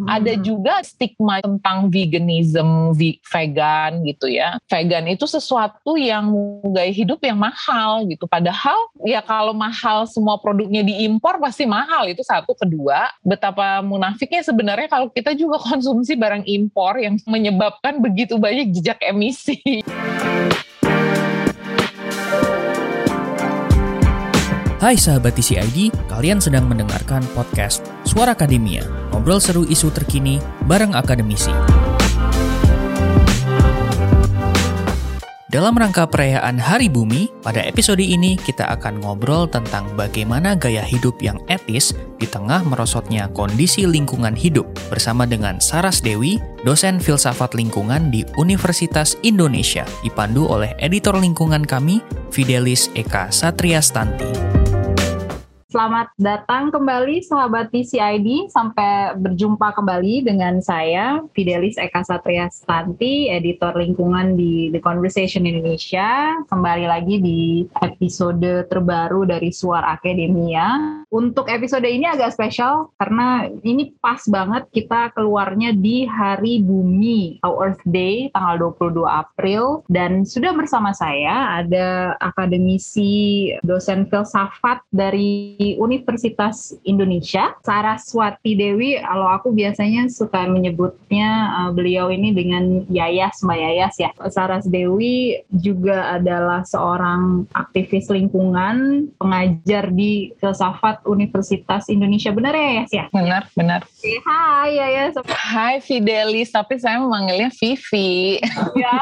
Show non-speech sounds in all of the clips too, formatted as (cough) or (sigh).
hmm. ada juga stigma tentang veganism, vegan gitu ya. Vegan itu sesuatu yang gaya hidup yang mahal gitu. Padahal ya kalau mahal semua produknya diimpor pasti mahal itu satu. Kedua, betapa munafiknya sebenarnya kalau kita juga (laughs) konsumsi barang impor yang menyebabkan begitu banyak jejak emisi. Hai sahabat TCID, kalian sedang mendengarkan podcast Suara Akademia, ngobrol seru isu terkini bareng akademisi. Dalam rangka perayaan Hari Bumi, pada episode ini kita akan ngobrol tentang bagaimana gaya hidup yang etis di tengah merosotnya kondisi lingkungan hidup bersama dengan Saras Dewi, dosen filsafat lingkungan di Universitas Indonesia, dipandu oleh editor lingkungan kami, Fidelis Eka Satria Stanti. Selamat datang kembali sahabat TCID. Sampai berjumpa kembali dengan saya Fidelis Eka Satria Stanti, editor lingkungan di The Conversation Indonesia. Kembali lagi di episode terbaru dari Suara Akademia. Untuk episode ini agak spesial karena ini pas banget kita keluarnya di Hari Bumi, Earth Day, tanggal 22 April. Dan sudah bersama saya ada akademisi dosen filsafat dari Universitas Indonesia, Saraswati Dewi. Kalau aku biasanya suka menyebutnya uh, beliau ini dengan Yayas Mbak Yayas ya. Saras Dewi juga adalah seorang aktivis lingkungan, pengajar di filsafat Universitas Indonesia. Benar ya Yayas ya? Benar, benar. Hai Yayas. Hai Fidelis, tapi saya memanggilnya Vivi. Ya.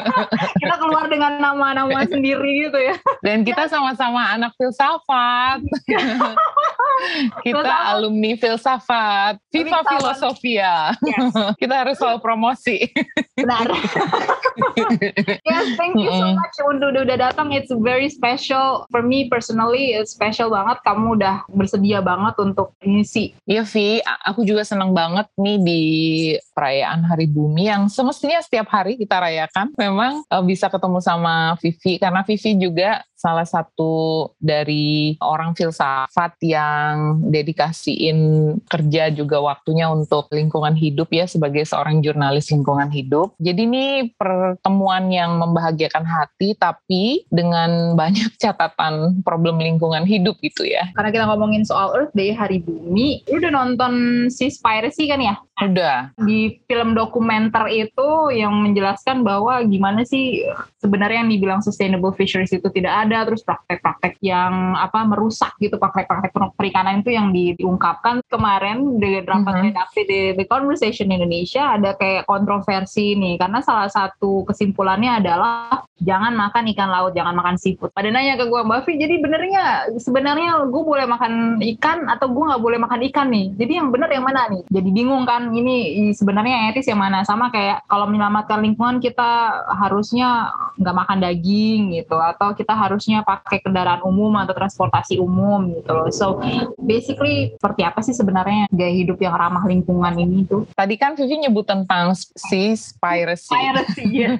(laughs) kita keluar dengan nama-nama sendiri gitu ya. Dan kita sama-sama anak filsafat. (laughs) kita alumni filsafat, Viva Filosofia. Yes. (laughs) kita harus selalu promosi. Benar. (laughs) yes, thank you so much untuk udah datang. It's very special for me personally. It's special banget. Kamu udah bersedia banget untuk ngisi. Iya, Vi. Aku juga senang banget nih di perayaan Hari Bumi yang semestinya setiap hari kita rayakan. Memang uh, bisa ketemu sama Vivi karena Vivi juga salah satu dari orang filsafat yang dedikasiin kerja juga waktunya untuk lingkungan hidup ya sebagai seorang jurnalis lingkungan hidup. Jadi ini pertemuan yang membahagiakan hati tapi dengan (laughs) banyak catatan problem lingkungan hidup gitu ya. Karena kita ngomongin soal Earth Day Hari Bumi, lu udah nonton Seaspiracy kan ya? Udah. Di film dokumenter itu yang menjelaskan bahwa gimana sih sebenarnya yang dibilang sustainable fisheries itu tidak ada ada terus praktek-praktek yang apa merusak gitu praktek-praktek perikanan itu yang diungkapkan. Kemarin di rapat mm -hmm. di The Conversation Indonesia ada kayak kontroversi nih. Karena salah satu kesimpulannya adalah jangan makan ikan laut jangan makan seafood. Pada nanya ke gue Mbak Vi jadi benernya sebenarnya gue boleh makan ikan atau gue nggak boleh makan ikan nih? Jadi yang benar yang mana nih? Jadi bingung kan ini sebenarnya yang etis yang mana? Sama kayak kalau menyelamatkan lingkungan kita harusnya nggak makan daging gitu atau kita harus harusnya pakai kendaraan umum atau transportasi umum gitu loh. So basically seperti apa sih sebenarnya gaya hidup yang ramah lingkungan ini tuh? Tadi kan Vivi nyebut tentang sea piracy. Piracy ya.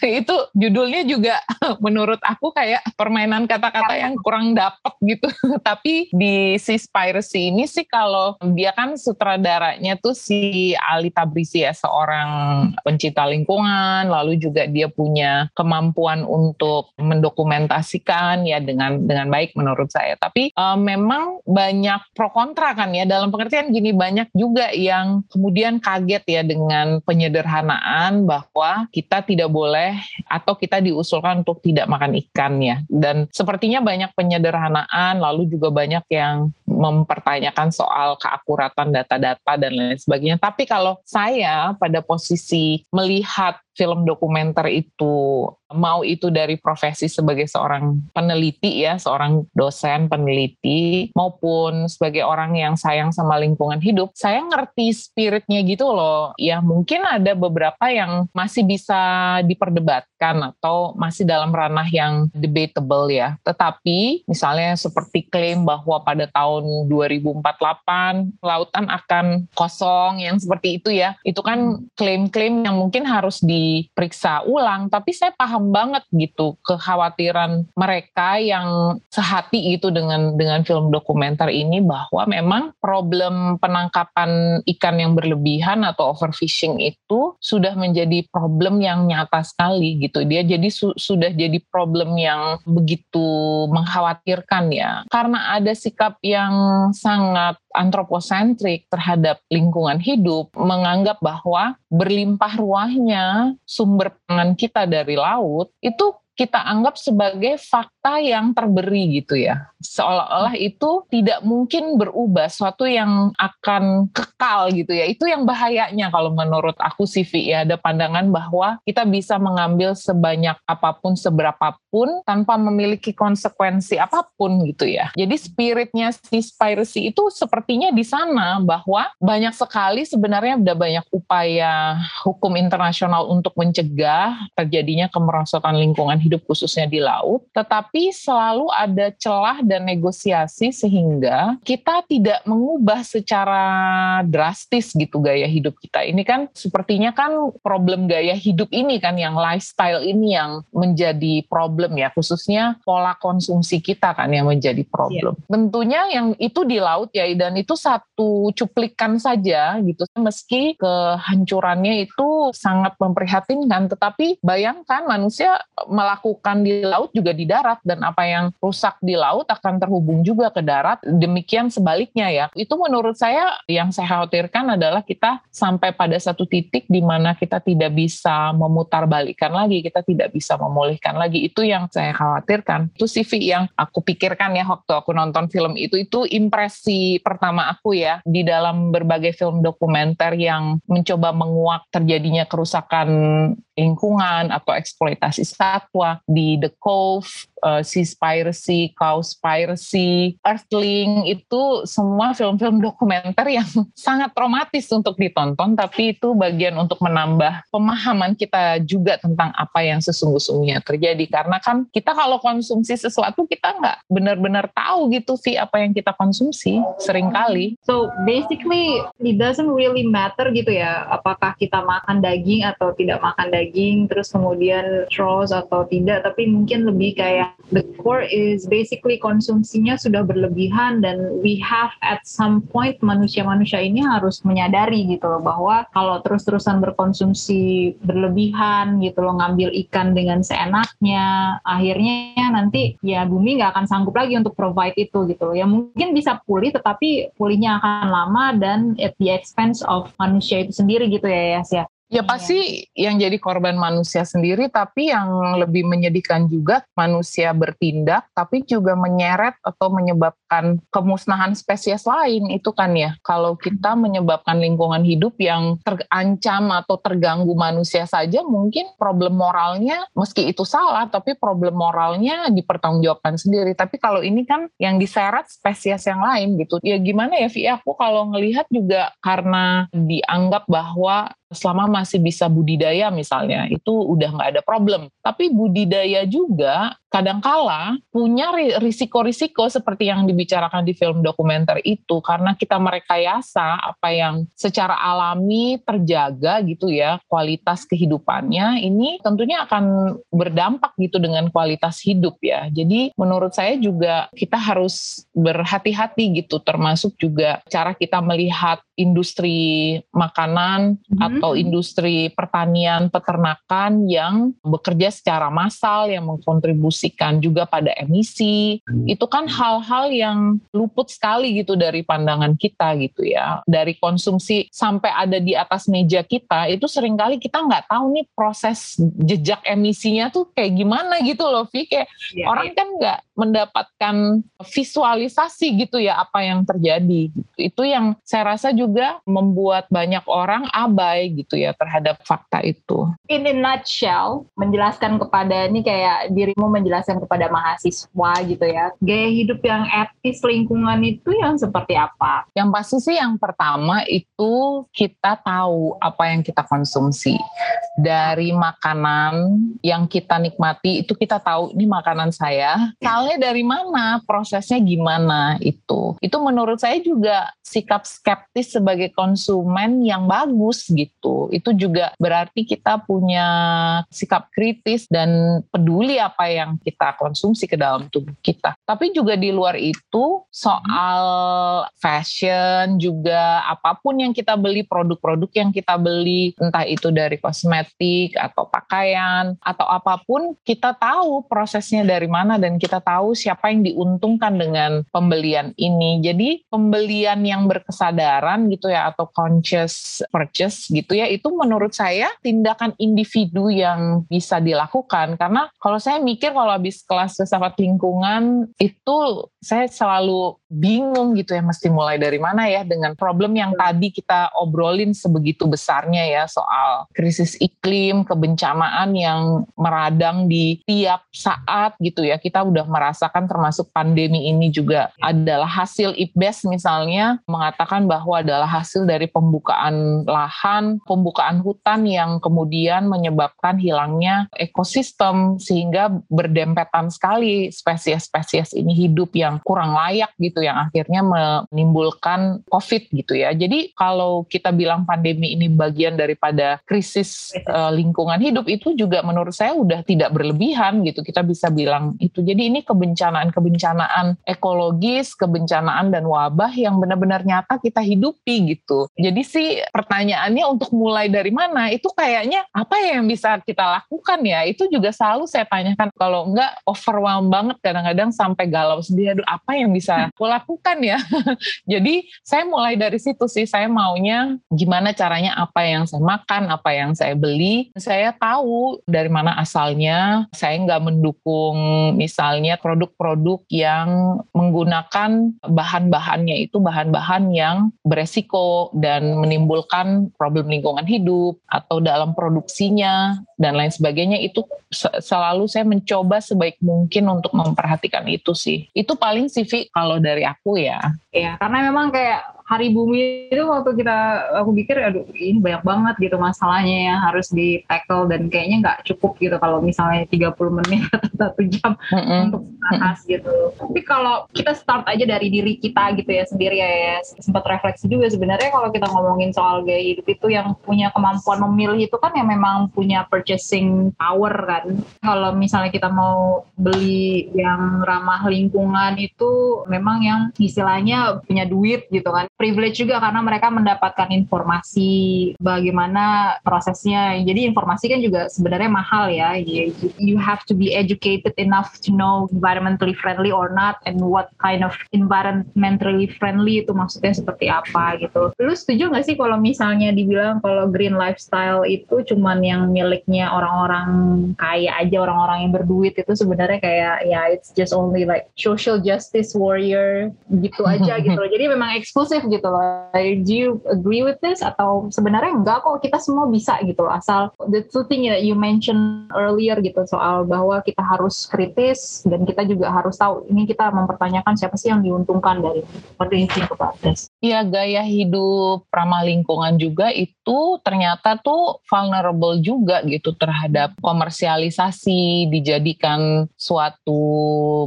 (laughs) itu judulnya juga (laughs) menurut aku kayak permainan kata-kata yang kurang dapet gitu. (laughs) Tapi di sea piracy ini sih kalau dia kan sutradaranya tuh si Ali Tabrisi ya seorang pencinta lingkungan, lalu juga dia punya kemampuan untuk mendokumentasikan ya dengan dengan baik menurut saya. Tapi uh, memang banyak pro kontra kan ya dalam pengertian gini banyak juga yang kemudian kaget ya dengan penyederhanaan bahwa kita tidak boleh atau kita diusulkan untuk tidak makan ikan ya. Dan sepertinya banyak penyederhanaan lalu juga banyak yang mempertanyakan soal keakuratan data-data dan lain sebagainya. Tapi kalau saya pada posisi melihat film dokumenter itu mau itu dari profesi sebagai seorang peneliti ya, seorang dosen peneliti maupun sebagai orang yang sayang sama lingkungan hidup, saya ngerti spiritnya gitu loh. Ya mungkin ada beberapa yang masih bisa diperdebatkan atau masih dalam ranah yang debatable ya. Tetapi misalnya seperti klaim bahwa pada tahun 2048 lautan akan kosong yang seperti itu ya. Itu kan klaim-klaim yang mungkin harus di diperiksa ulang. Tapi saya paham banget gitu kekhawatiran mereka yang sehati itu dengan dengan film dokumenter ini bahwa memang problem penangkapan ikan yang berlebihan atau overfishing itu sudah menjadi problem yang nyata sekali gitu. Dia jadi su sudah jadi problem yang begitu mengkhawatirkan ya. Karena ada sikap yang sangat antroposentrik terhadap lingkungan hidup, menganggap bahwa berlimpah ruahnya sumber pangan kita dari laut itu kita anggap sebagai fakta yang terberi gitu ya. Seolah-olah itu tidak mungkin berubah, suatu yang akan kekal gitu ya. Itu yang bahayanya kalau menurut aku sih ya, ada pandangan bahwa kita bisa mengambil sebanyak apa pun, seberapapun tanpa memiliki konsekuensi apa pun gitu ya. Jadi spiritnya si piracy itu sepertinya di sana bahwa banyak sekali sebenarnya ada banyak upaya hukum internasional untuk mencegah terjadinya kemerosotan lingkungan hidup khususnya di laut, tetapi selalu ada celah dan negosiasi sehingga kita tidak mengubah secara drastis gitu gaya hidup kita. Ini kan sepertinya kan problem gaya hidup ini kan yang lifestyle ini yang menjadi problem ya, khususnya pola konsumsi kita kan yang menjadi problem. Yeah. Tentunya yang itu di laut ya dan itu satu cuplikan saja gitu. Meski kehancurannya itu sangat memprihatinkan, tetapi bayangkan manusia melakukan lakukan di laut juga di darat dan apa yang rusak di laut akan terhubung juga ke darat. Demikian sebaliknya ya. Itu menurut saya yang saya khawatirkan adalah kita sampai pada satu titik di mana kita tidak bisa memutar balikan lagi, kita tidak bisa memulihkan lagi. Itu yang saya khawatirkan. Itu CV yang aku pikirkan ya waktu aku nonton film itu. Itu impresi pertama aku ya di dalam berbagai film dokumenter yang mencoba menguak terjadinya kerusakan lingkungan atau eksploitasi satwa di The Cove uh, Seaspiracy, Cowspiracy, Earthling itu semua film-film dokumenter yang (laughs) sangat traumatis untuk ditonton tapi itu bagian untuk menambah pemahaman kita juga tentang apa yang sesungguhnya terjadi karena kan kita kalau konsumsi sesuatu kita nggak benar-benar tahu gitu sih apa yang kita konsumsi sering kali. So basically it doesn't really matter gitu ya apakah kita makan daging atau tidak makan daging terus kemudian straws atau tidak. Tapi mungkin lebih kayak the core is basically konsumsinya sudah berlebihan dan we have at some point manusia-manusia ini harus menyadari gitu loh bahwa kalau terus-terusan berkonsumsi berlebihan gitu loh ngambil ikan dengan seenaknya akhirnya nanti ya bumi nggak akan sanggup lagi untuk provide itu gitu loh. Ya mungkin bisa pulih tetapi pulihnya akan lama dan at the expense of manusia itu sendiri gitu ya ya ya Ya iya. pasti yang jadi korban manusia sendiri, tapi yang lebih menyedihkan juga manusia bertindak, tapi juga menyeret atau menyebabkan kemusnahan spesies lain itu kan ya. Kalau kita menyebabkan lingkungan hidup yang terancam atau terganggu manusia saja, mungkin problem moralnya meski itu salah, tapi problem moralnya dipertanggungjawabkan sendiri. Tapi kalau ini kan yang diseret spesies yang lain gitu. Ya gimana ya, Vi? Aku kalau ngelihat juga karena dianggap bahwa selama masih bisa budidaya misalnya itu udah nggak ada problem. Tapi budidaya juga kadangkala punya risiko-risiko seperti yang dibicarakan di film dokumenter itu karena kita merekayasa apa yang secara alami terjaga gitu ya kualitas kehidupannya ini tentunya akan berdampak gitu dengan kualitas hidup ya jadi menurut saya juga kita harus berhati-hati gitu termasuk juga cara kita melihat industri makanan hmm. atau industri pertanian peternakan yang bekerja secara massal yang mengkontribusikan juga pada emisi hmm. itu kan hal-hal yang luput sekali gitu dari pandangan kita gitu ya dari konsumsi sampai ada di atas meja kita itu sering kali kita nggak tahu nih proses jejak emisinya tuh kayak gimana gitu loh Vi kayak ya, orang ya. kan nggak mendapatkan visualisasi gitu ya apa yang terjadi gitu. itu yang saya rasa juga membuat banyak orang abai gitu ya terhadap fakta itu. In a nutshell, menjelaskan kepada ini kayak dirimu menjelaskan kepada mahasiswa gitu ya, gaya hidup yang etis lingkungan itu yang seperti apa? Yang pasti sih yang pertama itu kita tahu apa yang kita konsumsi. dari makanan yang kita nikmati itu kita tahu ini makanan saya. Soalnya dari mana, prosesnya gimana itu. Itu menurut saya juga sikap skeptis sebagai konsumen yang bagus gitu. Itu juga berarti kita punya sikap kritis dan peduli apa yang kita konsumsi ke dalam tubuh kita. Tapi juga di luar itu soal fashion juga apa pun yang kita beli produk-produk yang kita beli entah itu dari kosmetik atau pakaian atau apa pun kita tahu prosesnya dari mana dan kita tahu siapa yang diuntungkan dengan pembelian ini. Jadi pembelian yang berkesadaran gitu ya atau conscious purchase gitu ya itu menurut saya tindakan individu yang bisa dilakukan karena kalau saya mikir kalau habis kelas filsafat lingkungan itu saya selalu bingung gitu ya mesti mulai dari mana ya dengan problem yang tadi kita obrolin sebegitu besarnya ya soal krisis iklim, kebencanaan yang meradang di tiap saat gitu ya. Kita udah merasakan termasuk pandemi ini juga adalah hasil IPBES misalnya mengatakan bahwa adalah hasil dari pembukaan lahan, pembukaan hutan yang kemudian menyebabkan hilangnya ekosistem sehingga berdempetan sekali spesies-spesies ini hidup yang kurang layak gitu yang akhirnya menimbulkan COVID gitu ya. Jadi kalau kita bilang pandemi ini bagian daripada krisis uh, lingkungan hidup itu juga menurut saya udah tidak berlebihan gitu. Kita bisa bilang itu. Jadi ini kebencanaan-kebencanaan ekologis, kebencanaan dan wabah yang benar-benar nyata kita hidupi gitu. Jadi sih pertanyaannya untuk mulai dari mana itu kayaknya apa ya yang bisa kita lakukan ya? Itu juga selalu saya tanyakan kalau enggak overwhelm banget kadang-kadang sampai galau sendiri. Aduh apa yang bisa aku lakukan ya? (laughs) Jadi saya mulai dari situ sih. Saya maunya gimana caranya apa yang saya makan apa yang saya beli. Saya tahu dari mana asalnya. Saya nggak mendukung misalnya produk-produk yang menggunakan bahan-bahannya itu bahan-bahan yang beresiko dan menimbulkan problem lingkungan hidup atau dalam produksinya dan lain sebagainya. Itu selalu saya mencoba sebaik mungkin untuk memperhatikan itu sih. Itu paling CV kalau dari aku ya. Iya, karena memang kayak hari bumi itu waktu kita aku pikir aduh ini banyak banget gitu masalahnya yang harus di tackle dan kayaknya nggak cukup gitu kalau misalnya 30 menit (laughs) atau satu jam mm -hmm. untuk bahas gitu. Tapi kalau kita start aja dari diri kita gitu ya sendiri ya, ya sempat refleksi juga sebenarnya kalau kita ngomongin soal gaya hidup itu yang punya kemampuan memilih itu kan yang memang punya purchasing power kan. Kalau misalnya kita mau beli yang ramah lingkungan itu memang yang istilahnya punya duit gitu kan privilege juga karena mereka mendapatkan informasi bagaimana prosesnya. Jadi informasi kan juga sebenarnya mahal ya. You have to be educated enough to know environmentally friendly or not and what kind of environmentally friendly itu maksudnya seperti apa gitu. Lu setuju nggak sih kalau misalnya dibilang kalau green lifestyle itu cuman yang miliknya orang-orang kaya aja, orang-orang yang berduit itu sebenarnya kayak ya it's just only like social justice warrior gitu aja (laughs) gitu. Jadi memang eksklusif gitu loh. Do you agree with this atau sebenarnya enggak kok kita semua bisa gitu loh. Asal the two thing that you mentioned earlier gitu soal bahwa kita harus kritis dan kita juga harus tahu ini kita mempertanyakan siapa sih yang diuntungkan dari what do think? Iya gaya hidup ramah lingkungan juga itu ternyata tuh vulnerable juga gitu terhadap komersialisasi dijadikan suatu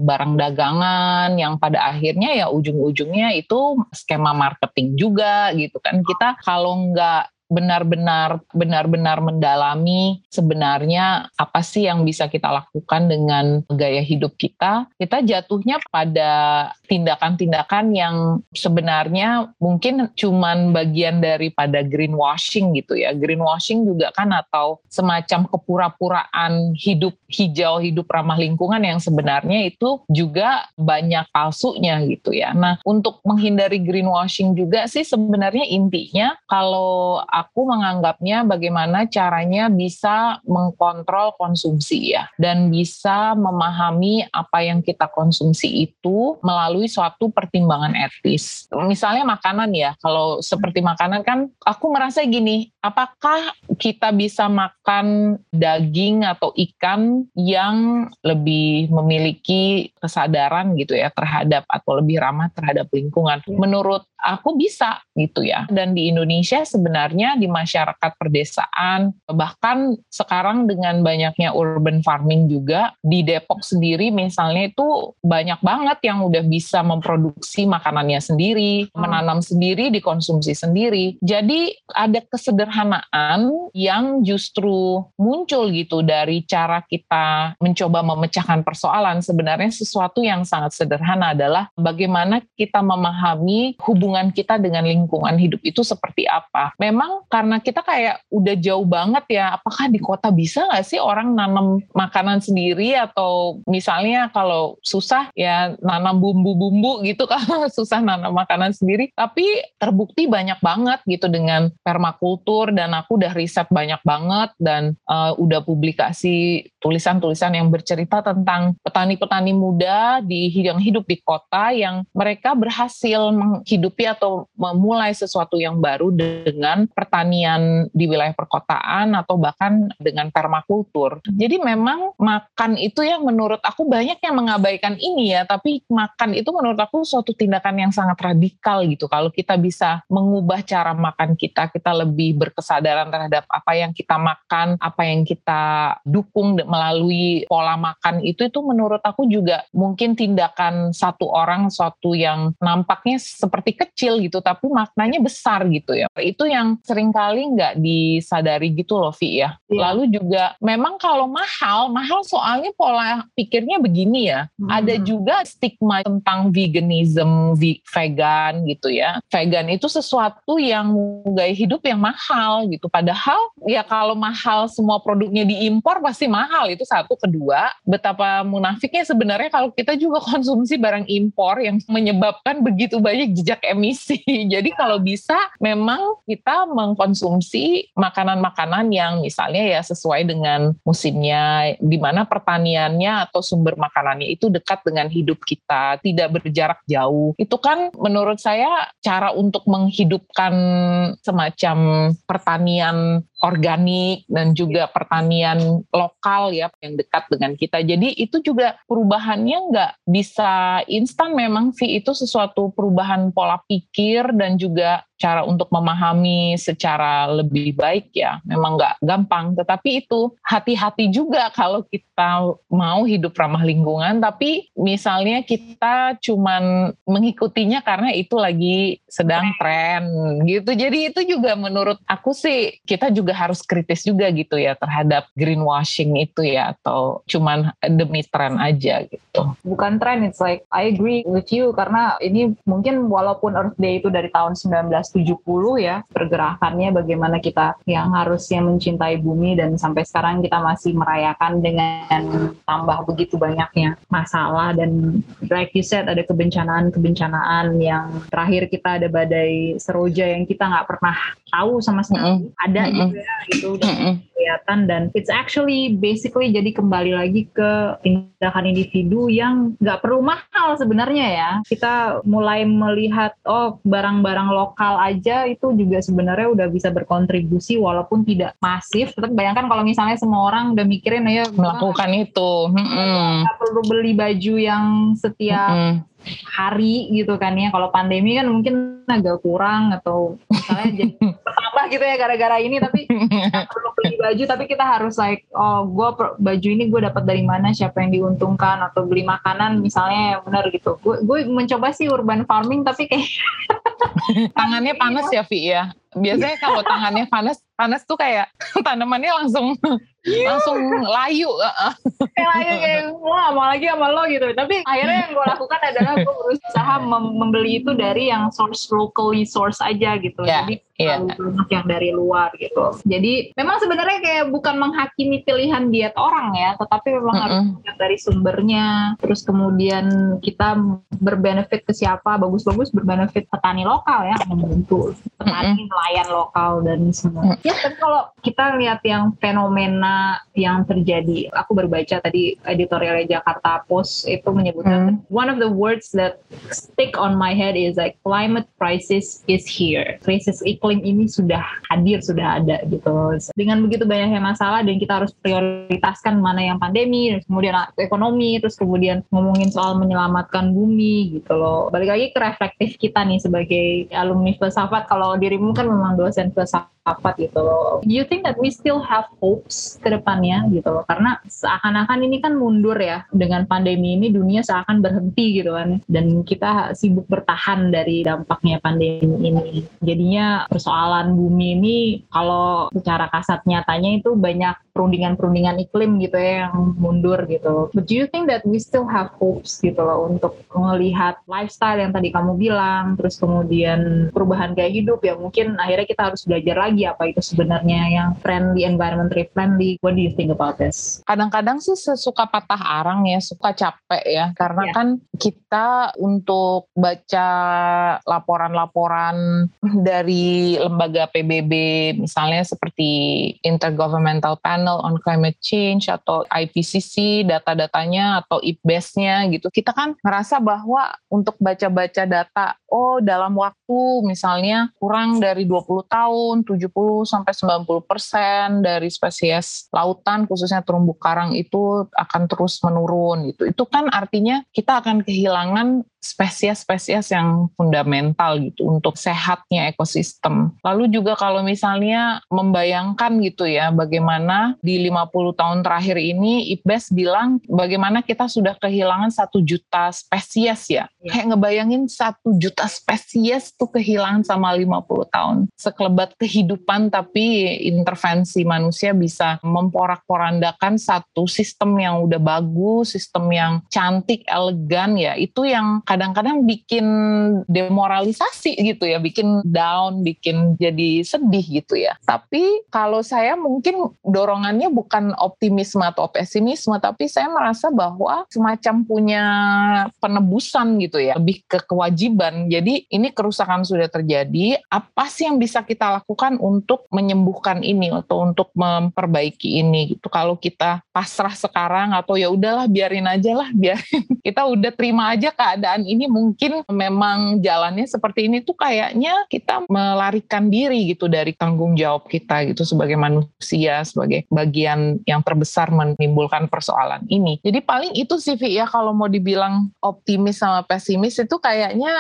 barang dagangan yang pada akhirnya ya ujung-ujungnya itu skema marketing marketing juga gitu kan. Kita kalau nggak benar-benar benar-benar mendalami sebenarnya apa sih yang bisa kita lakukan dengan gaya hidup kita. Kita jatuhnya pada tindakan-tindakan yang sebenarnya mungkin cuman bagian daripada greenwashing gitu ya. Greenwashing juga kan atau semacam kepura-puraan hidup hijau hidup ramah lingkungan yang sebenarnya itu juga banyak palsunya gitu ya. Nah untuk menghindari greenwashing juga sih sebenarnya intinya kalau aku menganggapnya bagaimana caranya bisa mengkontrol konsumsi ya dan bisa memahami apa yang kita konsumsi itu melalui suatu pertimbangan etis. Misalnya makanan ya, kalau seperti makanan kan aku merasa gini, apakah kita bisa makan daging atau ikan yang lebih memiliki kesadaran gitu ya terhadap atau lebih ramah terhadap lingkungan? Menurut aku bisa gitu ya. Dan di Indonesia sebenarnya khususnya di masyarakat perdesaan, bahkan sekarang dengan banyaknya urban farming juga di Depok sendiri misalnya itu banyak banget yang udah bisa memproduksi makanannya sendiri, hmm. menanam sendiri, dikonsumsi sendiri. Jadi ada kesederhanaan yang justru muncul gitu dari cara kita mencoba memecahkan persoalan. Sebenarnya sesuatu yang sangat sederhana adalah bagaimana kita memahami hubungan kita dengan lingkungan hidup itu seperti apa. Memang karena kita kayak udah jauh banget ya, apakah di kota bisa nggak sih orang nanam makanan sendiri atau misalnya kalau susah ya nanam bumbu-bumbu gitu kalau (laughs) susah nanam makanan sendiri. Tapi terbukti banyak banget gitu dengan permakultur dan aku udah riset banyak banget dan uh, udah publikasi tulisan-tulisan yang bercerita tentang petani-petani muda di yang hidup di kota yang mereka berhasil menghidupi atau memulai sesuatu yang baru dengan pertanian di wilayah perkotaan atau bahkan dengan permakultur. Jadi memang makan itu yang menurut aku banyak yang mengabaikan ini ya, tapi makan itu menurut aku suatu tindakan yang sangat radikal gitu. Kalau kita bisa mengubah cara makan kita, kita lebih berkesadaran terhadap apa yang kita makan, apa yang kita dukung melalui pola makan itu itu menurut aku juga mungkin tindakan satu orang suatu yang nampaknya seperti kecil gitu tapi maknanya besar gitu ya. Itu yang sering kali nggak disadari gitu loh Vi ya. Yeah. Lalu juga memang kalau mahal, mahal soalnya pola pikirnya begini ya. Hmm. Ada juga stigma tentang veganism, vegan gitu ya. Vegan itu sesuatu yang gaya hidup yang mahal gitu. Padahal ya kalau mahal semua produknya diimpor pasti mahal itu satu. Kedua, betapa munafiknya sebenarnya kalau kita juga konsumsi barang impor yang menyebabkan begitu banyak jejak emisi. (laughs) Jadi kalau bisa memang kita mengkonsumsi makanan-makanan yang misalnya ya sesuai dengan musimnya, di mana pertaniannya atau sumber makanannya itu dekat dengan hidup kita, tidak berjarak jauh. Itu kan menurut saya cara untuk menghidupkan semacam pertanian organik dan juga pertanian lokal ya yang dekat dengan kita. Jadi itu juga perubahannya nggak bisa instan. Memang sih itu sesuatu perubahan pola pikir dan juga cara untuk memahami secara lebih baik ya. Memang nggak gampang tetapi itu hati-hati juga kalau kita mau hidup ramah lingkungan. Tapi misalnya kita cuman mengikutinya karena itu lagi sedang tren gitu. Jadi itu juga menurut aku sih kita juga harus kritis juga gitu ya terhadap greenwashing itu ya atau cuman demi tren aja gitu bukan tren it's like I agree with you karena ini mungkin walaupun Earth Day itu dari tahun 19 1970 ya pergerakannya bagaimana kita yang harusnya mencintai bumi dan sampai sekarang kita masih merayakan dengan tambah begitu banyaknya masalah dan like you said ada kebencanaan-kebencanaan yang terakhir kita ada badai seroja yang kita nggak pernah tahu sama sekali mm -hmm. ada mm -hmm. gitu itu udah mm -hmm. kelihatan. Dan it's actually basically jadi kembali lagi ke tindakan individu yang nggak perlu mahal sebenarnya ya. Kita mulai melihat oh barang-barang lokal aja itu juga sebenarnya udah bisa berkontribusi walaupun tidak masif. Tetap bayangkan kalau misalnya semua orang udah mikirin ya melakukan itu, nggak perlu beli baju yang setiap hmm hari gitu kan ya. Kalau pandemi kan mungkin agak kurang atau misalnya jadi (laughs) bertambah gitu ya gara-gara ini tapi (laughs) perlu beli baju tapi kita harus like oh gue baju ini gue dapat dari mana siapa yang diuntungkan atau beli makanan misalnya benar gitu. Gue mencoba sih urban farming tapi kayak (laughs) tangannya panas ya Vi ya biasanya kalau tangannya panas panas tuh kayak (laughs) tanamannya langsung langsung layu kayak layu kayak wah mau lagi sama lo gitu. Tapi akhirnya yang gue lakukan adalah gue berusaha membeli itu dari yang source locally source aja gitu. Yeah, jadi yeah. banyak yang dari luar gitu jadi memang sebenarnya kayak bukan menghakimi pilihan diet orang ya tetapi memang mm -hmm. harus lihat dari sumbernya terus kemudian kita berbenefit ke siapa bagus-bagus berbenefit petani lokal ya membantu petani mm -hmm nelayan lokal dan semua. Hmm. Ya, tapi kalau kita lihat yang fenomena yang terjadi, aku berbaca tadi editorialnya Jakarta Post itu menyebutkan hmm. one of the words that stick on my head is like climate crisis is here. Krisis iklim ini sudah hadir, sudah ada gitu. Dengan begitu banyaknya masalah dan kita harus prioritaskan mana yang pandemi, dan kemudian ekonomi, terus kemudian ngomongin soal menyelamatkan bumi gitu loh. Balik lagi ke reflektif kita nih sebagai alumni filsafat, kalau dirimu kan memang dosen filsafat rapat gitu loh. Do you think that we still have hopes ke depannya gitu loh? Karena seakan-akan ini kan mundur ya dengan pandemi ini dunia seakan berhenti gitu kan dan kita sibuk bertahan dari dampaknya pandemi ini. Jadinya persoalan bumi ini kalau secara kasat nyatanya itu banyak perundingan-perundingan iklim gitu ya yang mundur gitu. But do you think that we still have hopes gitu loh untuk melihat lifestyle yang tadi kamu bilang, terus kemudian perubahan gaya hidup ya mungkin akhirnya kita harus belajar lagi apa itu sebenarnya yang friendly, environmentally friendly. What do you think about this? Kadang-kadang sih sesuka patah arang ya, suka capek ya, karena yeah. kan kita untuk baca laporan-laporan dari lembaga PBB misalnya seperti Intergovernmental Panel Panel on Climate Change atau IPCC data-datanya atau IPBES-nya gitu. Kita kan ngerasa bahwa untuk baca-baca data, oh dalam waktu misalnya kurang dari 20 tahun, 70 sampai 90 persen dari spesies lautan khususnya terumbu karang itu akan terus menurun gitu. Itu kan artinya kita akan kehilangan spesies-spesies yang fundamental gitu untuk sehatnya ekosistem. Lalu juga kalau misalnya membayangkan gitu ya bagaimana di 50 tahun terakhir ini IPBES bilang bagaimana kita sudah kehilangan satu juta spesies ya. ya. Kayak ngebayangin satu juta spesies tuh kehilangan sama 50 tahun. Sekelebat kehidupan tapi intervensi manusia bisa memporak-porandakan satu sistem yang udah bagus, sistem yang cantik, elegan ya. Itu yang kadang-kadang bikin demoralisasi gitu ya, bikin down, bikin jadi sedih gitu ya. Tapi kalau saya mungkin dorongannya bukan optimisme atau pesimisme, tapi saya merasa bahwa semacam punya penebusan gitu ya, lebih ke kewajiban. Jadi ini kerusakan sudah terjadi, apa sih yang bisa kita lakukan untuk menyembuhkan ini atau untuk memperbaiki ini gitu. Kalau kita pasrah sekarang atau ya udahlah biarin aja lah, biarin (laughs) kita udah terima aja keadaan ini mungkin memang jalannya seperti ini tuh kayaknya kita melarikan diri gitu dari tanggung jawab kita gitu sebagai manusia, sebagai bagian yang terbesar menimbulkan persoalan ini. Jadi paling itu sih ya kalau mau dibilang optimis sama pesimis itu kayaknya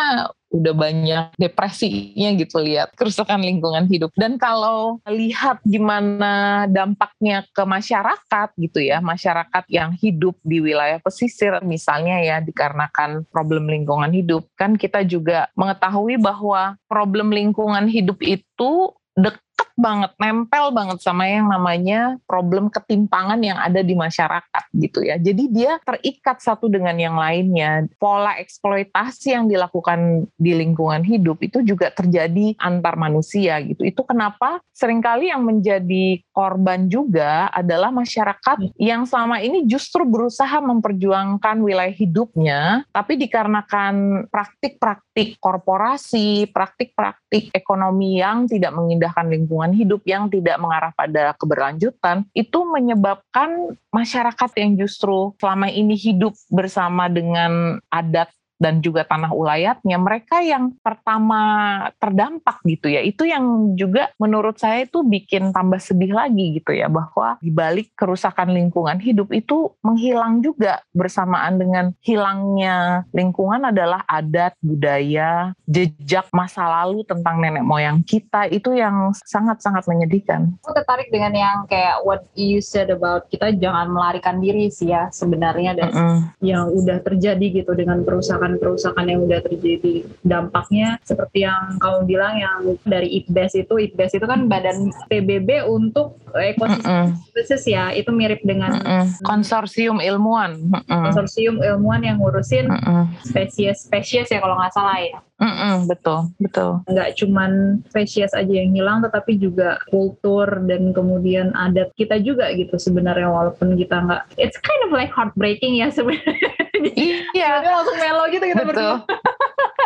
udah banyak depresinya gitu lihat kerusakan lingkungan hidup. Dan kalau lihat gimana dampaknya ke masyarakat gitu ya, masyarakat yang hidup di wilayah pesisir misalnya ya dikarenakan problem lingkungan hidup, kan kita juga mengetahui bahwa problem lingkungan hidup itu dekat banget, nempel banget sama yang namanya problem ketimpangan yang ada di masyarakat gitu ya. Jadi dia terikat satu dengan yang lainnya. Pola eksploitasi yang dilakukan di lingkungan hidup itu juga terjadi antar manusia gitu. Itu kenapa sering kali yang menjadi korban juga adalah masyarakat yang selama ini justru berusaha memperjuangkan wilayah hidupnya, tapi dikarenakan praktik-praktik korporasi, praktik-praktik ekonomi yang tidak mengindahkan lingkungan lingkungan hidup yang tidak mengarah pada keberlanjutan itu menyebabkan masyarakat yang justru selama ini hidup bersama dengan adat dan juga tanah ulayatnya mereka yang pertama terdampak gitu ya itu yang juga menurut saya itu bikin tambah sedih lagi gitu ya bahwa dibalik kerusakan lingkungan hidup itu menghilang juga bersamaan dengan hilangnya lingkungan adalah adat budaya jejak masa lalu tentang nenek moyang kita itu yang sangat-sangat menyedihkan. Aku tertarik dengan yang kayak what you said about kita jangan melarikan diri sih ya sebenarnya dan mm -hmm. yang udah terjadi gitu dengan kerusakan kerusakan yang udah terjadi dampaknya seperti yang kamu bilang yang dari IPBES itu IPBES itu kan badan PBB untuk ekosistem mm -mm. ya itu mirip dengan mm -mm. konsorsium ilmuwan mm -mm. konsorsium ilmuwan yang ngurusin spesies-spesies ya kalau nggak salah ya Mm -mm, betul, betul. Nggak cuman spesies aja yang hilang, tetapi juga kultur dan kemudian adat kita juga gitu sebenarnya walaupun kita nggak. It's kind of like heartbreaking ya sebenarnya. (laughs) iya. (laughs) langsung melo gitu kita betul. (laughs)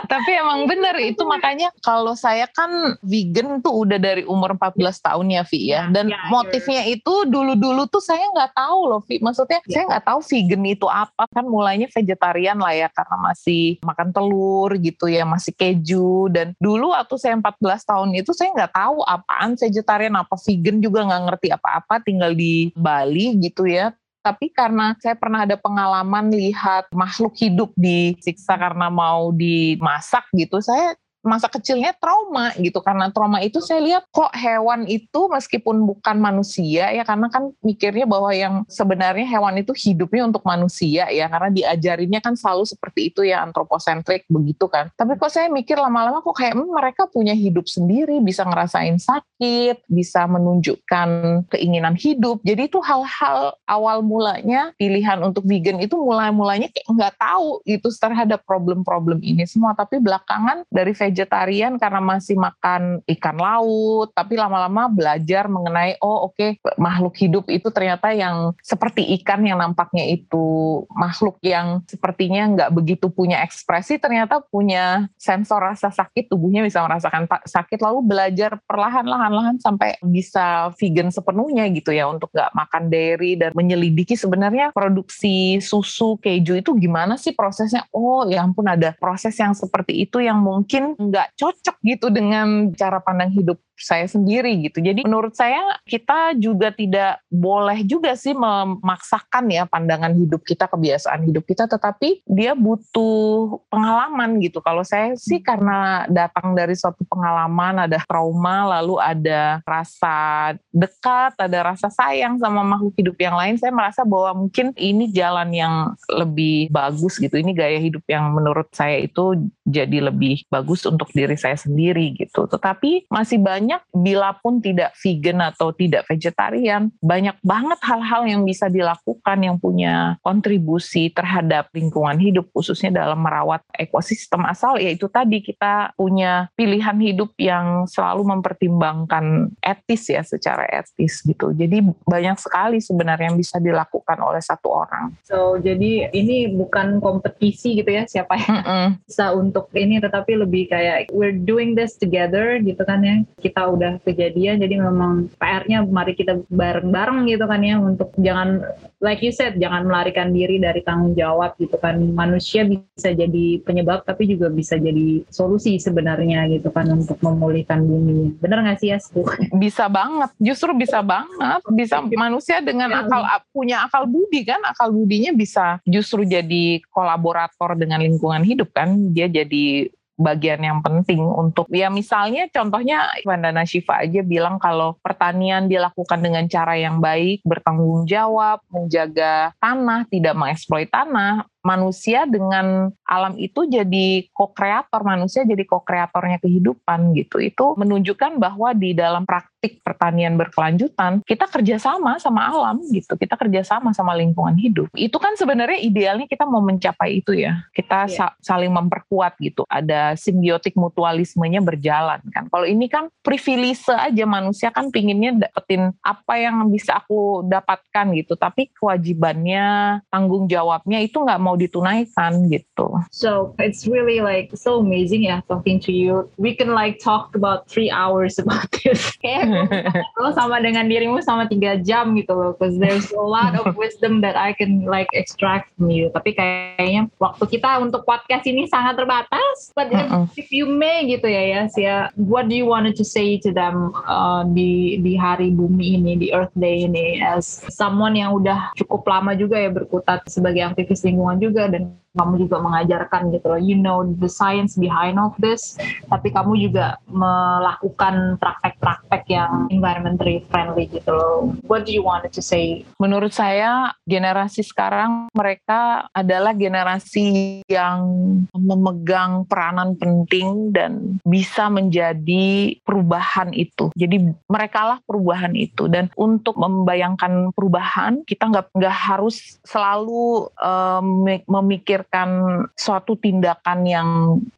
Tapi emang bener itu makanya kalau saya kan vegan tuh udah dari umur 14 tahun ya Vi ya. Dan yeah, motifnya yeah. itu dulu-dulu tuh saya nggak tahu loh Vi. Maksudnya yeah. saya nggak tahu vegan itu apa kan mulainya vegetarian lah ya karena masih makan telur gitu ya masih keju dan dulu waktu saya 14 tahun itu saya nggak tahu apaan vegetarian apa vegan juga nggak ngerti apa-apa tinggal di Bali gitu ya tapi karena saya pernah ada pengalaman lihat makhluk hidup disiksa karena mau dimasak gitu, saya masa kecilnya trauma gitu. Karena trauma itu saya lihat kok hewan itu meskipun bukan manusia ya karena kan mikirnya bahwa yang sebenarnya hewan itu hidupnya untuk manusia ya karena diajarinnya kan selalu seperti itu ya antroposentrik begitu kan. Tapi kok saya mikir lama-lama kok kayak hmm, mereka punya hidup sendiri bisa ngerasain sakit bisa menunjukkan keinginan hidup. Jadi itu hal-hal awal mulanya pilihan untuk vegan itu mulai-mulanya kayak nggak tahu gitu terhadap problem-problem ini semua. Tapi belakangan dari vegetarian karena masih makan ikan laut, tapi lama-lama belajar mengenai oh oke okay, makhluk hidup itu ternyata yang seperti ikan yang nampaknya itu. Makhluk yang sepertinya nggak begitu punya ekspresi ternyata punya sensor rasa sakit tubuhnya bisa merasakan sakit lalu belajar perlahan-lahan-lahan sampai bisa vegan sepenuhnya gitu ya untuk nggak makan dairy dan menyelidiki sebenarnya produksi susu keju itu gimana sih prosesnya? Oh ya ampun ada proses yang seperti itu yang mungkin nggak cocok gitu dengan cara pandang hidup saya sendiri gitu. Jadi menurut saya kita juga tidak boleh juga sih memaksakan ya pandangan hidup kita, kebiasaan hidup kita, tetapi dia butuh pengalaman gitu. Kalau saya sih karena datang dari suatu pengalaman, ada trauma, lalu ada rasa dekat, ada rasa sayang sama makhluk hidup yang lain, saya merasa bahwa mungkin ini jalan yang lebih bagus gitu. Ini gaya hidup yang menurut saya itu jadi lebih bagus untuk diri saya sendiri gitu. Tetapi masih banyak banyak bila pun tidak vegan atau tidak vegetarian, banyak banget hal-hal yang bisa dilakukan yang punya kontribusi terhadap lingkungan hidup khususnya dalam merawat ekosistem asal yaitu tadi kita punya pilihan hidup yang selalu mempertimbangkan etis ya secara etis gitu. Jadi banyak sekali sebenarnya yang bisa dilakukan oleh satu orang. So jadi ini bukan kompetisi gitu ya siapa yang mm -mm. bisa untuk ini tetapi lebih kayak we're doing this together gitu kan ya. Kita kita udah kejadian jadi memang PR-nya mari kita bareng-bareng gitu kan ya untuk jangan like you said jangan melarikan diri dari tanggung jawab gitu kan. Manusia bisa jadi penyebab tapi juga bisa jadi solusi sebenarnya gitu kan untuk memulihkan bumi. Bener nggak sih ya (laughs) bisa banget. Justru bisa banget. Bisa manusia dengan iya. akal punya akal budi kan. Akal budinya bisa justru jadi kolaborator dengan lingkungan hidup kan. Dia jadi bagian yang penting untuk ya misalnya contohnya Vandana Shiva aja bilang kalau pertanian dilakukan dengan cara yang baik, bertanggung jawab, menjaga tanah, tidak mengeksploit tanah, manusia dengan alam itu jadi co-kreator manusia jadi co-kreatornya kehidupan gitu. Itu menunjukkan bahwa di dalam praktik pertanian berkelanjutan kita kerjasama sama alam gitu. Kita kerjasama sama lingkungan hidup. Itu kan sebenarnya idealnya kita mau mencapai itu ya. Kita yeah. sa saling memperkuat gitu. Ada simbiotik mutualismenya berjalan kan. Kalau ini kan privilege aja manusia kan pinginnya dapetin apa yang bisa aku dapatkan gitu. Tapi kewajibannya tanggung jawabnya itu nggak mau ditunaikan gitu. So it's really like so amazing ya talking to you. We can like talk about three hours about (laughs) this. Kayak (laughs) lo sama dengan dirimu sama tiga jam gitu loh. Cause there's a lot of wisdom that I can like extract from you. Tapi kayaknya waktu kita untuk podcast ini sangat terbatas. But if, if you may gitu ya ya, ya, what do you wanted to say to them uh, di di hari bumi ini, di Earth Day ini, as someone yang udah cukup lama juga ya berkutat sebagai aktivis lingkungan juga dan kamu juga mengajarkan gitu loh. You know the science behind of this. Tapi kamu juga melakukan praktek-praktek yang environmentally friendly gitu loh. What do you want to say? Menurut saya generasi sekarang mereka adalah generasi yang memegang peranan penting dan bisa menjadi perubahan itu. Jadi mereka lah perubahan itu. Dan untuk membayangkan perubahan kita nggak nggak harus selalu um, memikir memikirkan suatu tindakan yang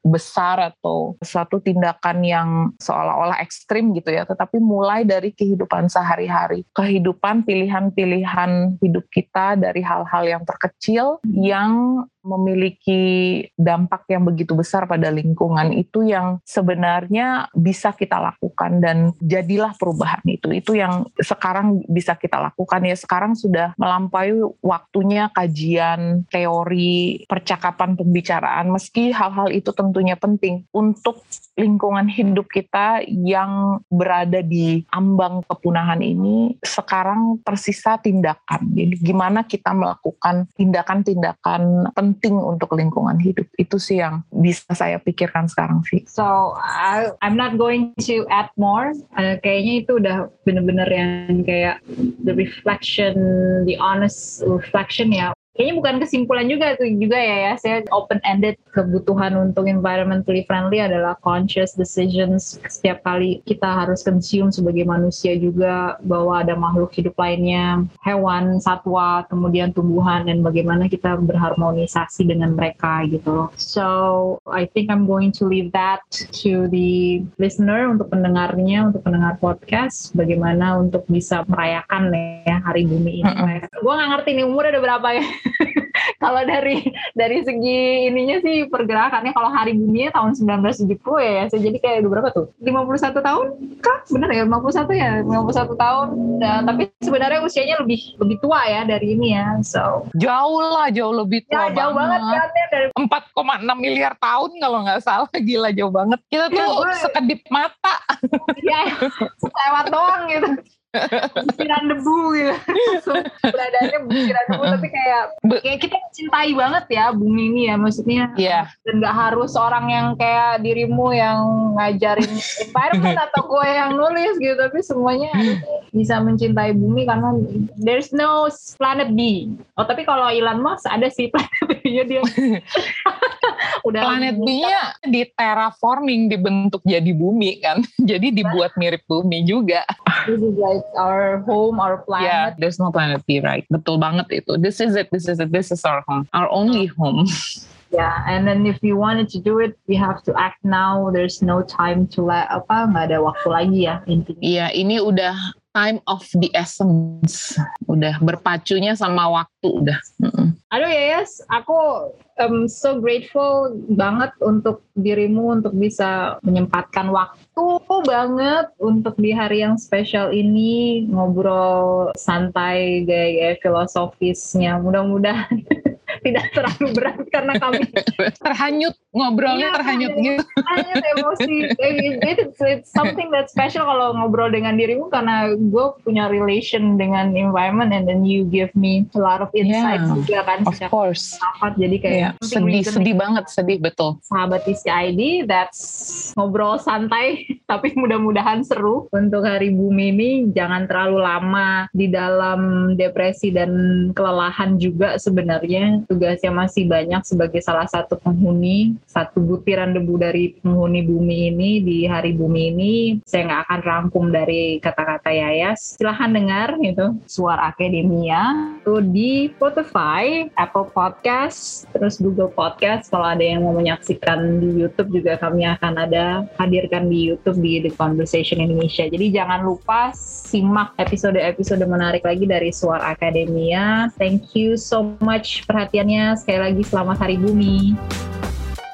besar atau suatu tindakan yang seolah-olah ekstrim gitu ya, tetapi mulai dari kehidupan sehari-hari, kehidupan pilihan-pilihan hidup kita dari hal-hal yang terkecil yang memiliki dampak yang begitu besar pada lingkungan itu yang sebenarnya bisa kita lakukan dan jadilah perubahan itu. Itu yang sekarang bisa kita lakukan. Ya sekarang sudah melampaui waktunya kajian teori percakapan pembicaraan. Meski hal-hal itu tentunya penting untuk lingkungan hidup kita yang berada di ambang kepunahan ini sekarang tersisa tindakan. Jadi gimana kita melakukan tindakan-tindakan penting penting untuk lingkungan hidup. Itu sih yang bisa saya pikirkan sekarang sih. So I, I'm not going to add more. Uh, kayaknya itu udah bener-bener yang kayak the reflection, the honest reflection ya kayaknya bukan kesimpulan juga tuh juga ya ya. Saya open ended kebutuhan untuk environmentally friendly adalah conscious decisions. Setiap kali kita harus consume sebagai manusia juga bahwa ada makhluk hidup lainnya hewan satwa kemudian tumbuhan dan bagaimana kita berharmonisasi dengan mereka gitu so I think I'm going to leave that to the listener untuk pendengarnya untuk pendengar podcast bagaimana untuk bisa merayakan ya hari bumi ini. Mm gue gak ngerti nih umur ada berapa ya (laughs) kalau dari dari segi ininya sih pergerakannya kalau hari bumi tahun 1970 ya, ya. Jadi kayak berapa tuh? 51 tahun kah? Benar ya 51 ya? 51 tahun. Nah, tapi sebenarnya usianya lebih lebih tua ya dari ini ya. So jauh lah, jauh lebih tua. Ya, jauh banget, banget kan ya dari 4,6 miliar tahun kalau nggak salah. Gila jauh banget. Kita tuh ya, gue... sekedip mata. ya, (laughs) lewat doang gitu butiran debu gitu. (laughs) Beradaannya butiran debu tapi kayak kayak kita mencintai banget ya bumi ini ya maksudnya. Yeah. dan nggak harus orang yang kayak dirimu yang ngajarin environment (laughs) atau gue yang nulis gitu tapi semuanya bisa mencintai bumi karena there's no planet B. Oh tapi kalau Elon Musk ada sih planet B-nya dia (laughs) udah planet B-nya di terraforming dibentuk jadi bumi kan (laughs) jadi dibuat mirip bumi juga this is like our home, our planet. Yeah, there's no planet B, right? Betul banget itu. This is it. This is it. This is our home. Our only home. (laughs) Yeah, and then if you wanted to do it, we have to act now. There's no time to let apa nggak ada waktu lagi ya intinya. Iya, ini udah time of the essence. Udah berpacunya sama waktu udah. Mm -mm. Aduh ya yes, aku um, so grateful banget untuk dirimu untuk bisa menyempatkan waktu banget untuk di hari yang spesial ini ngobrol santai gaya filosofisnya. Mudah-mudahan (laughs) tidak terlalu berat karena kami (laughs) terhanyut ngobrolnya ya, terhanyut gitu. Terhanyut emosi. It's, it's something that special kalau ngobrol dengan dirimu karena gue punya relation dengan environment and then you give me a lot of insight yeah, juga kan. Of course. Sahabat, jadi kayak yeah. sedih sedih banget sedih betul. Sahabat ID that's ngobrol santai (laughs) tapi mudah-mudahan seru untuk hari bumi ini jangan terlalu lama di dalam depresi dan kelelahan juga sebenarnya tugasnya masih banyak sebagai salah satu penghuni satu butiran debu dari penghuni bumi ini di hari bumi ini. Saya nggak akan rangkum dari kata-kata Yayas. Silahkan dengar itu suara akademia. Itu di Spotify Apple Podcast terus Google Podcast kalau ada yang mau menyaksikan di YouTube juga kami akan ada hadirkan di YouTube di The Conversation Indonesia. Jadi jangan lupa simak episode-episode menarik lagi dari Suara Akademia. Thank you so much perhatian perhatiannya. Sekali lagi selamat Hari Bumi.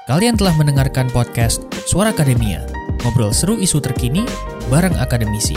Kalian telah mendengarkan podcast Suara Akademia. Ngobrol seru isu terkini bareng akademisi.